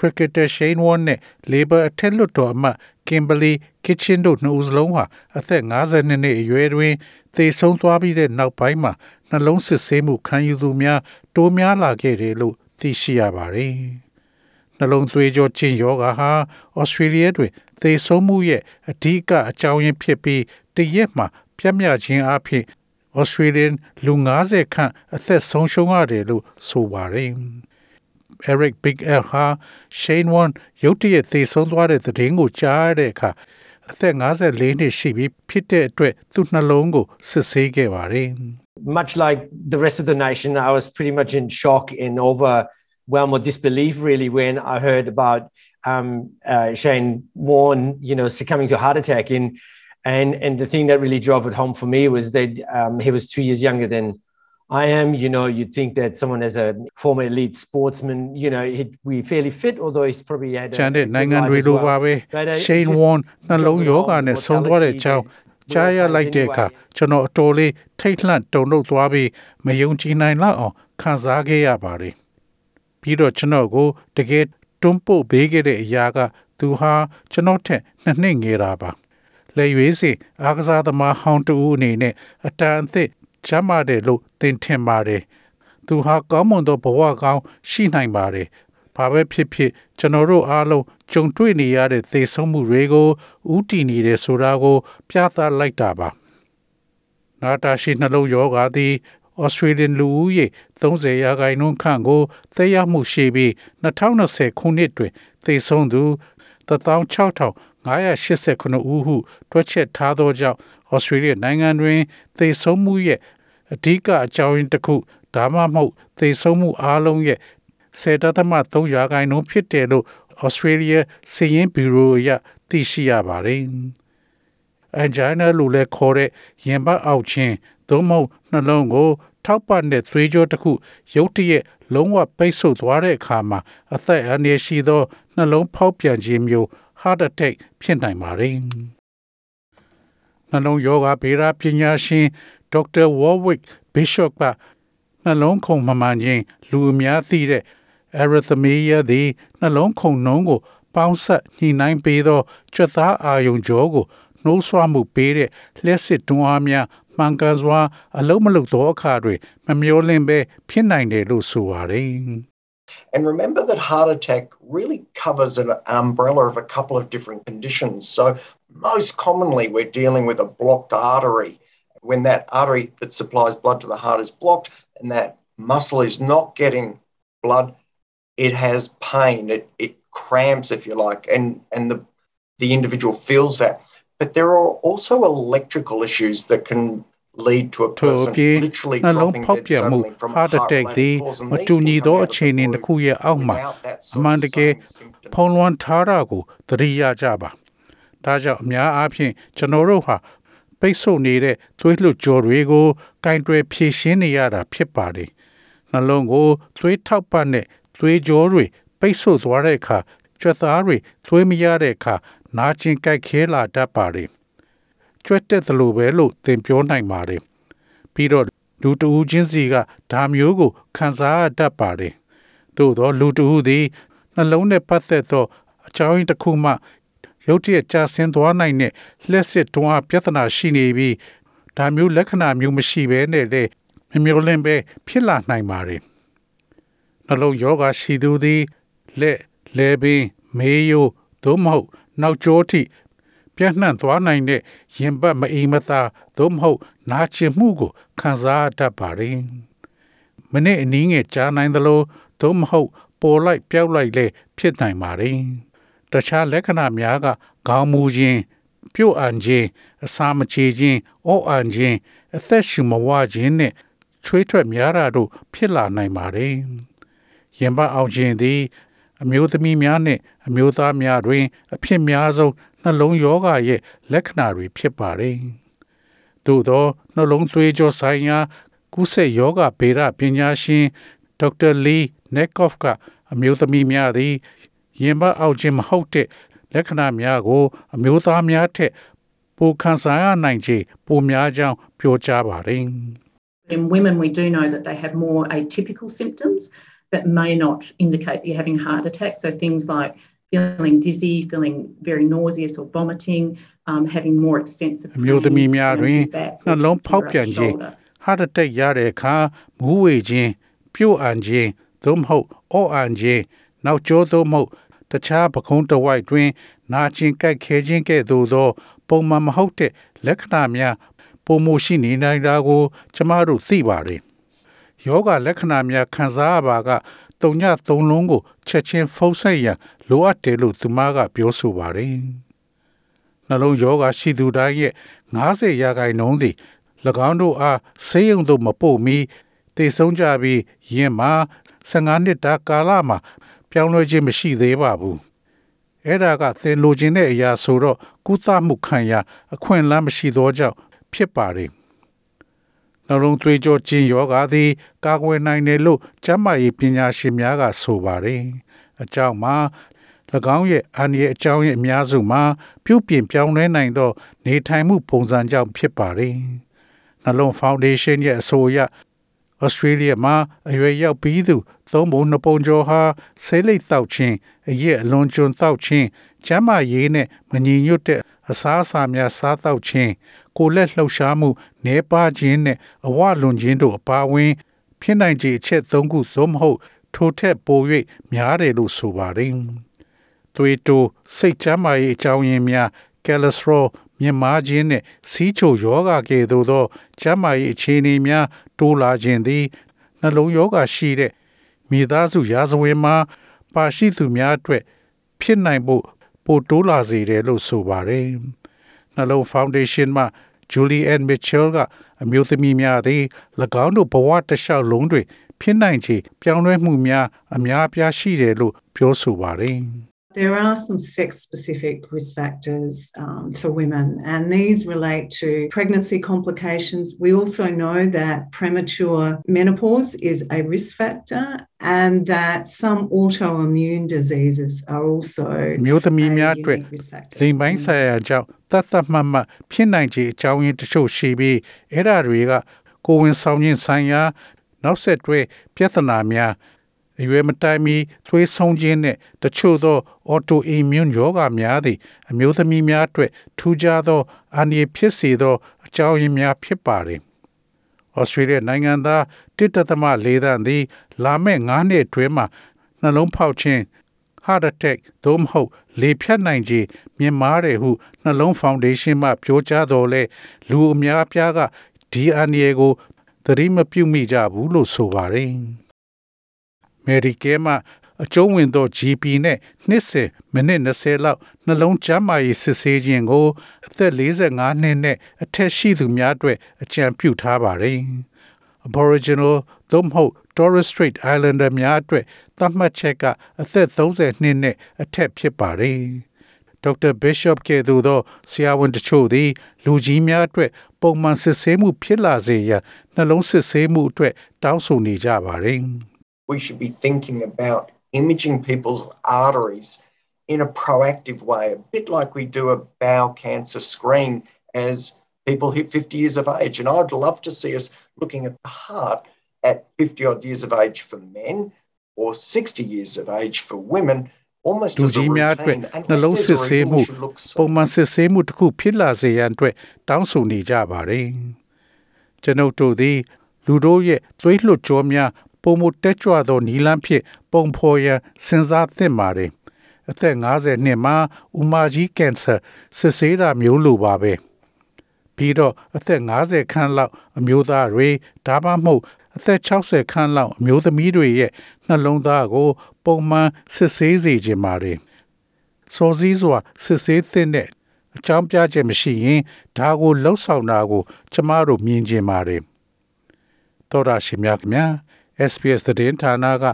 cricketer Shane Warne နဲ့ Labor အထက်လွှတ်တော်အမတ် Kimberly Kitchen တို့နှစ်ဦးစလုံးဟာအသက်52နှစ်အရွယ်တွင်သေဆုံးသွားပြီးတဲ့နောက်ပိုင်းမှာနှလုံးစစ်ဆေးမှုခံယူသူများတိုးများလာခဲ့တယ်လို့သိရှိရပါတယ်။နှလုံးသွေးကြောချင်းယောဂါဟာဩစတြေးလျတွင်သေဆုံးမှုရဲ့အဓိကအကြောင်းရင်းဖြစ်ပြီးတရက်မှာပြတ်မြခြင်းအဖြစ်ဩစတြေးလျလူ90ခန့်အသက်ဆုံးရှုံးရတယ်လို့ဆိုပါတယ်။ Eric Big L ဟာ Shane Warne ရုတ်တရက်သေဆုံးသွားတဲ့သတင်းကိုကြားရတဲ့အခါအသက်54နှစ်ရှိပြီဖြစ်တဲ့အတွက်သူ့နှလုံးကိုစစ်ဆေးခဲ့ပါတယ် much like the rest of the nation, I was pretty much in shock and overwhelmed with disbelief, really, when I heard about um, uh, Shane Warne, you know, succumbing to a heart attack. And, and, and the thing that really drove it home for me was that um, he was two years younger than I am. You know, you'd think that someone as a former elite sportsman, you know, he'd be fairly fit, although he's probably had a ကျန်တဲ့ good နိုင်ငံ life တွေ as လို well. ပါပဲ But, uh, it Shane just Warne နှ drove လုံး it ယော home, ဂနဲ့ဆုံးသွားတဲ့အကြောင်း mortality ကြားရလိုက်တဲ့အခါကျွန်တော်အတော်လေးထိတ်လန့်တုန်လှုပ်သွားပြီးမယုံကြည်နိုင်လောက်အောင်ခံစားခဲ့ရပါတယ်ပြီးတော့ကျွန်တော်ကိုတကယ်တွန်းပို့ပေးခဲ့တဲ့အရာက သူဟာကျွန်တော်ထက်နှစ်နှစ်ငယ်တာပါလက်ရွေးစင်အားကစားသမားဟောင်းတူအနေနဲ့အတန်အသစ် ချမ်းမာတယ်လို့သင်ထင်ပါတယ်သူဟာကောင်းမွန်သောဘဝကောင်းရှိနိုင်ပါတယ်ဘာပဲဖြစ်ဖြစ်ကျွန်တော်တို့အားလုံးကြုံတွေ့နေရတဲ့သေဆုံးမှုတွေကိုဥတီနေတယ်ဆိုတာကို ပြသလိုက်တာပါနာတာရှိနှလုံးယောဂါသည်ဩစတြေးလျလူဦးရေ30ရာခိုင်နှုန်းခန့်ကိုသက်ရောက်မှုရှိပြီး2020ခုနှစ်တွင်သေဆုံးသူ 16589ဦးဟု တွက်ချက်ထားသောကြောင့်ဩစတြေးလျနိုင်ငံတွင်သေဆုံးမှုရဲ့အဓိကအကြောင်းရင်းတစ်ခုဒါမှမဟုတ်သေဆုံးမှုအားလုံးရဲ့10.3ရာခိုင်နှုန်းဖြစ်တယ်လို့ Australia စီးရင်ဘီရိုအရသိရှိရပါတယ်။ angina လို့လည်းခေါ်တဲ့ရင်ပတ်အောက်ခြင်းသို့မဟုတ်နှလုံးကို ထောက်ပံ့တဲ့သွေးကြောတစ်ခုရုတ်တရက်လုံးဝပိတ်ဆို့သွားတဲ့အခါမှာအသက်အန္တရာယ်ရှိသောနှလုံးဖောက်ပြန်ခြင်းမျိုး heart attack ဖြစ်နိုင်ပါတယ်။နှလုံးယောဂဗေဒပညာရှင်ဒေါက်တာ Warwick Bishop ကနှလုံးခုန်မှန်မှန်ခြင်းလူအများသိတဲ့ arrhythmia သည်နှလုံးခုန်နှုန်းကို ပေါင်းဆက်ညှိနှိုင်းပေးသောကြွက်သားအာယုံကြောကိုနှိုးဆွမှုပေးတဲ့လျှက်စစ်တွန်းအားများမှန်ကန်စွာ အလုံးမလုံးသောအခါတွင်မမျောလင့်ပဲဖြစ်နိုင်တယ်လို့ဆိုပါတယ် And remember that heart attack really covers an umbrella of a couple of different conditions. So, most commonly, we're dealing with a blocked artery. When that artery that supplies blood to the heart is blocked and that muscle is not getting blood, it has pain, it, it cramps, if you like, and, and the, the individual feels that. But there are also electrical issues that can lead to a ထို့ person အပြင် literally နှလုံး dropping ဖောက် dead ပြန်မှု suddenly from a heart heart attack related သည် cause. And မ these တူ will ညီ come သော out of အခြေ the အနေတစ် blue ခုရဲ့အောက်မှာ without that အ sort မှန် of တကယ် same symptom. ဖုံးလွှမ်းထားတာကိုသတိရကြပါဒါကြောင့်အများအားဖြင့်ကျွန်တော်တို့ဟာပိတ်ဆို့နေတဲ့သွေးလွှတ်ကြောတွေကိုကင်တွယ်ဖြည့်ရှင်းနေရတာဖြစ်ပါတယ်နှလုံးကိုသွေးထောက်ပံ့တဲ့သွေးကြောတွေပိတ်ဆို့သွားတဲ့အခါကြွက်သားတွေသွေးမရတဲ့အခါနာကျင်ကြိုက်ခဲလာတတ်ပါတယ် ကြွက်တဲ့သလိုပဲလို့သင်ပြောနိုင်ပါတယ်ပြီးတော့လူတဦးချင်းစီကဒါမျိုးကိုခံစားရတတ်ပါတယ်သို့သောလူတဦးသည်နှလုံးနဲ့ပတ်သက်သောအကြောင်းရင်းတစ်ခုမှရုတ်တရက်ကြာဆင်းသွားနိုင်တဲ့လက်စစ်တွန်းအားပြဿနာရှိနေပြီးဒါမျိုးလက္ခဏာမျိုးမရှိဘဲနဲ့လေမမျိုးလင့်ပဲဖြစ်လာနိုင်ပါတယ်နှလုံးယောဂရှိသူသည်လက်လဲပင်မေးယိုသို့မဟုတ် နောက်ကျောထိ ပြန့်နှံ့သွားနိုင်တဲ့ရင်ပတ်မအိမ်မသာသို့မဟုတ် နာကျင်မှုကိုခံစားတတ်ပါတယ်။မနစ်အနည်းငယ်ကြားနိုင်သလိုသို့မဟုတ် ပေါ်လိုက်ပြောက်လိုက်လည်းဖြစ်နိုင်ပါတယ်။တခြားလက္ခဏာများကခေါင်းမူခြင်းပြုတ်အန်ခြင်းအစာမချေခြင်းအော့အန်ခြင်းအသက်ရှူမဝခြင်းနဲ့ချွေးထွက်များတာတို့ဖြစ်လာနိုင်ပါတယ်။ရင်ပတ်အောင်ခြင်းသည် အမျိုးသမီးများနှင့်အမျိုးသားများတွင် အဖြစ်များဆုံးနှလုံးရောဂါရဲ့လက္ခဏာတွေဖြစ်ပါတယ်။သို့သောနှလုံးသွေးကြောဆိုင်ရာကုသယောဂဗေဒပညာရှင်ဒေါက်တာလီနက်ကော့ဖ်ကအမျိုးသမီးများသည်ရင်ဘတ်အောက်ခြင်းမဟုတ်တဲ့လက္ခဏာများကို အမျိုးသားများထက်ပိုခံစားရနိုင်ခြေပိုများကြောင်းပြောကြားပါတယ်။ In women, we do know that they have more atypical symptoms that may not indicate that you're having a heart attack. So things like feeling dizzy, feeling very nauseous or vomiting, um, having more extensive အမျိုးသမီး pains များ around တွင် your back, နှလုံးဖောက် your ပြန်ခြင်း shoulder. ဟာတတက်ရတဲ့အခါမူးဝေခြင်းပြုတ်အန်ခြင်းသို့မဟုတ်အော့အန်ခြင်းနောက်ကျောသို့မဟုတ်တခြားပခုံးတစ်ဝိုက်တွင် နာကျင်ကြိုက်ခဲခြင်းကဲ့သို့သော ပုံမှန်မဟုတ်တဲ့လက္ခဏာများပုံမှုရှိနေနိုင်တာကို ကျမတို့သိပါတယ်။ ယောဂလက္ခဏာများခံစားရပါကတုံညသုံးလုံးကိုချက်ချင်းဖုံးဆက်ရန်လိုအပ်တယ်လို့သူမကပြောဆိုပါတယ်။နှလုံးယောဂရှိသူတိုင်းရဲ့90ရာခိုင်နှုန်းသည်၎င်းတို့အားဆေးရုံသို့မပို့မီတေဆုံးကြပြီးယင်းမှာ15နှစ်တာကာလမှာပြောင်းလဲခြင်းမရှိသေးပါဘူး။အဲ့ဒါကသင်လိုချင်တဲ့အရာဆိုတော့ကုသမှုခံရအခွင့်အလမ်းမရှိသောကြောင့်ဖြစ်ပါတယ်။ နှလုံးသွေးကြောကျဉ်ယောဂါသည်ကာကွယ်နိုင်တယ်လို့ကျန်းမာရေးပညာရှင်များကဆိုပါတယ်။အကြောင်းမှာ၎င်းရဲ့အန္တရာယ်အကြောင်းရဲ့အများစုမှာပြုပြင်ပြောင်းလဲနိုင်သော နေထိုင်မှုပုံစံကြောင့်ဖြစ်ပါတယ်။နှလုံးဖောင်ဒေးရှင်းရဲ့အဆိုအရဩစတြေးလျမှာအရွယ်ရောက်ပြီးသူသုံးပုံနှစ်ပုံကျော်ဟာဆေးလိပ်တောက်ခြင်းအရက်အလွန်ကျွံတောက်ခြင်းကျန်းမာရေးနဲ့မညီညွတ်တဲ့အစားအစာများစားတောက်ခြင်း ကိုယ်လက်လှုပ်ရှားမှုနှဲပါခြင်းနဲ့အဝလွန်ခြင်းတို့အပါအဝင် ဖြစ်နိုင်ခြေအချက်၃ခုသို့မဟုတ် ထိုထက်ပို၍များတယ်လို့ဆိုပါတယ်။သွေးတိုးစိတ်ချမ်းသာရေးအကြောင်းရင်းများ cholesterol မြင့်မားခြင်းနှင့်စီးချိုယောဂကဲ့သို့သောကျန်းမာရေးအခြေအနေများ တိုးလာခြင်းသည်နှလုံးယောဂရှိတဲ့မိသားစုရာဇဝင်မှာ ပါရှိသူများအတွက်ဖြစ်နိုင်ဖို့ပိုတိုးလာစေတယ်လို့ဆိုပါတယ်။နှလုံး foundation မှ Julie Ann Mitchell ကအမျိုးသမီးများသည်၎င်းတို့ဘဝတစ်လျှောက်လုံးတွင် ဖြစ်နိုင်ခြေပြောင်းလဲမှုများအများအပြားရှိတယ်လို့ပြောဆိုပါတယ်။ There are some sex specific risk factors um, for women, and these relate to pregnancy complications. We also know that premature menopause is a risk factor, and that some autoimmune diseases are also မျိုးသမီး a များအတွက် unique risk factor. လိမ်ပိုင်းဆိုင်ရာကြောင့်တတ်တတ်မှတ်မှတ်ဖြစ်နိုင်ခြေအကြောင်းရင်းတချို့ရှိပြီးအဲ့ဒါတွေကကိုယ်ဝင်ဆောင်ခြင်းဆိုင်ရာနောက်ဆက်တွဲပြဿနာများ အရွယ်မတိုင်မီသွေးဆုံးခြင်းနဲ့တချို့သော autoimmune ရောဂါများသည်အမျိုးသမီးများအတွက်ထူးခြားသောအန္တရာယ်ဖြစ်စေသောအကြောင်းရင်းများဖြစ်ပါတယ်။ဩစတြေးလျနိုင်ငံသားတစ်တသမ၄သန်းသည် လာမယ့်9နှစ်အတွင်းမှာနှလုံးဖောက်ခြင်း heart attack သို့မဟုတ် လေဖြတ်နိုင်ခြင်းမြင်မာတယ်ဟုနှလုံးဖောင်ဒေးရှင်းမှပြောကြားတော်လဲလူအများအပြားကဒီအန်ဒီယေကိုသတိမပြုမိကြဘူးလို့ဆိုပါတယ်။ Medicare မှာအကျုံးဝင်သော GP နဲ့နှစ်စဉ်မိနစ်20လောက်နှလုံးကျန်းမာရေးစစ်ဆေးခြင်းကိုအသက်45နှစ်နဲ့အထက်ရှိသူများအတွက်အကြံပြုထားပါတယ်။ Aboriginal သို့မဟုတ် Torres Strait Islander များအတွက်သတ်မှတ်ချက်ကအသက်30နှစ်နဲ့အထက်ဖြစ်ပါတယ်။ဒေါက်တာဘစ်ရှော့ကဲ့သို့သောဆရာဝန်တချို့သည် လူကြီးများအတွက်ပုံမှန်စစ်ဆေးမှုဖြစ်လာစေရန်နှလုံးစစ်ဆေးမှုအတွက်တောင်းဆိုနေကြပါတယ်။ we should be thinking about imaging people's arteries in a proactive way, a bit like we do a bowel cancer screen as people hit 50 years of age. And I'd love to see us looking at the heart at 50 odd years of age for men or 60 years of age for women. Almost လူ as a ကြီးများအတွက် routine, and နှ who လုံး says စစ် the ဆေး reason မှု we should look so ပုံမှန်စစ်ဆေးမှုတစ်ခုဖြစ်လာစေရန်အတွက်တောင်းဆိုနေကြပါတယ်။ကျွန်ုပ်တို့သည် လူတို့ရဲ့သွေးလွှတ်ကြောများ ပုံမတက်ကြွသောနီလန်းဖြင့်ပုံဖော်ရန်စဉ်းစားသင့်ပါတယ်။အသက်50နှစ်မှာဥမာကြီးကင်ဆာစစ်ဆေးတာမျိုးလိုပါပဲ။ပြီးတော့အသက်50ခန်းလောက်အမျိုးသားတွေဒါမှမဟုတ်အသက်60ခန်းလောက်အမျိုးသမီးတွေရဲ့နှလုံးသားကို ပုံမှန်စစ်ဆေးစေခြင်းပါတယ်။စောစည်းစွာစစ်ဆေးသင့်တဲ့အကြောင်းပြချက်မရှိရင်ဒါကိုလှုပ်ဆောင်တာကို ကျမတို့မြင်ကျင်ပါတယ်။တော်ရရှိမြခင်ဗျာ SPS သတင်းဌာနက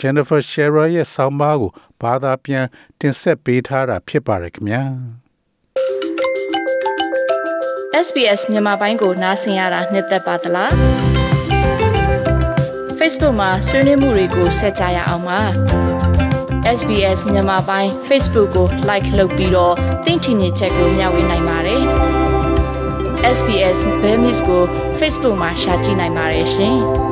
Jennifer Shearer ရဲ့ဆောင်းပါးကိုဘာသာပြန်တင်ဆက်ပေးထားတာဖြစ်ပါတယ်ခင်ဗျာ SBS မြန်မာပိုင်းကိုနားဆင်ရတာနှစ်သက်ပါတလား Facebook မှာဆွေးနွေးမှုတွေကိုဆက်ကြရအောင်ပါ SBS မြန်မာပိုင်း Facebook ကို like လုပ်ပြီးတော့သင်ချင်တဲ့ချက်ကိုမျှဝေနိုင်ပါတယ် SBS Bemis ကို Facebook မှာ share ကြည့်နိုင်ပါတယ်ရှင်။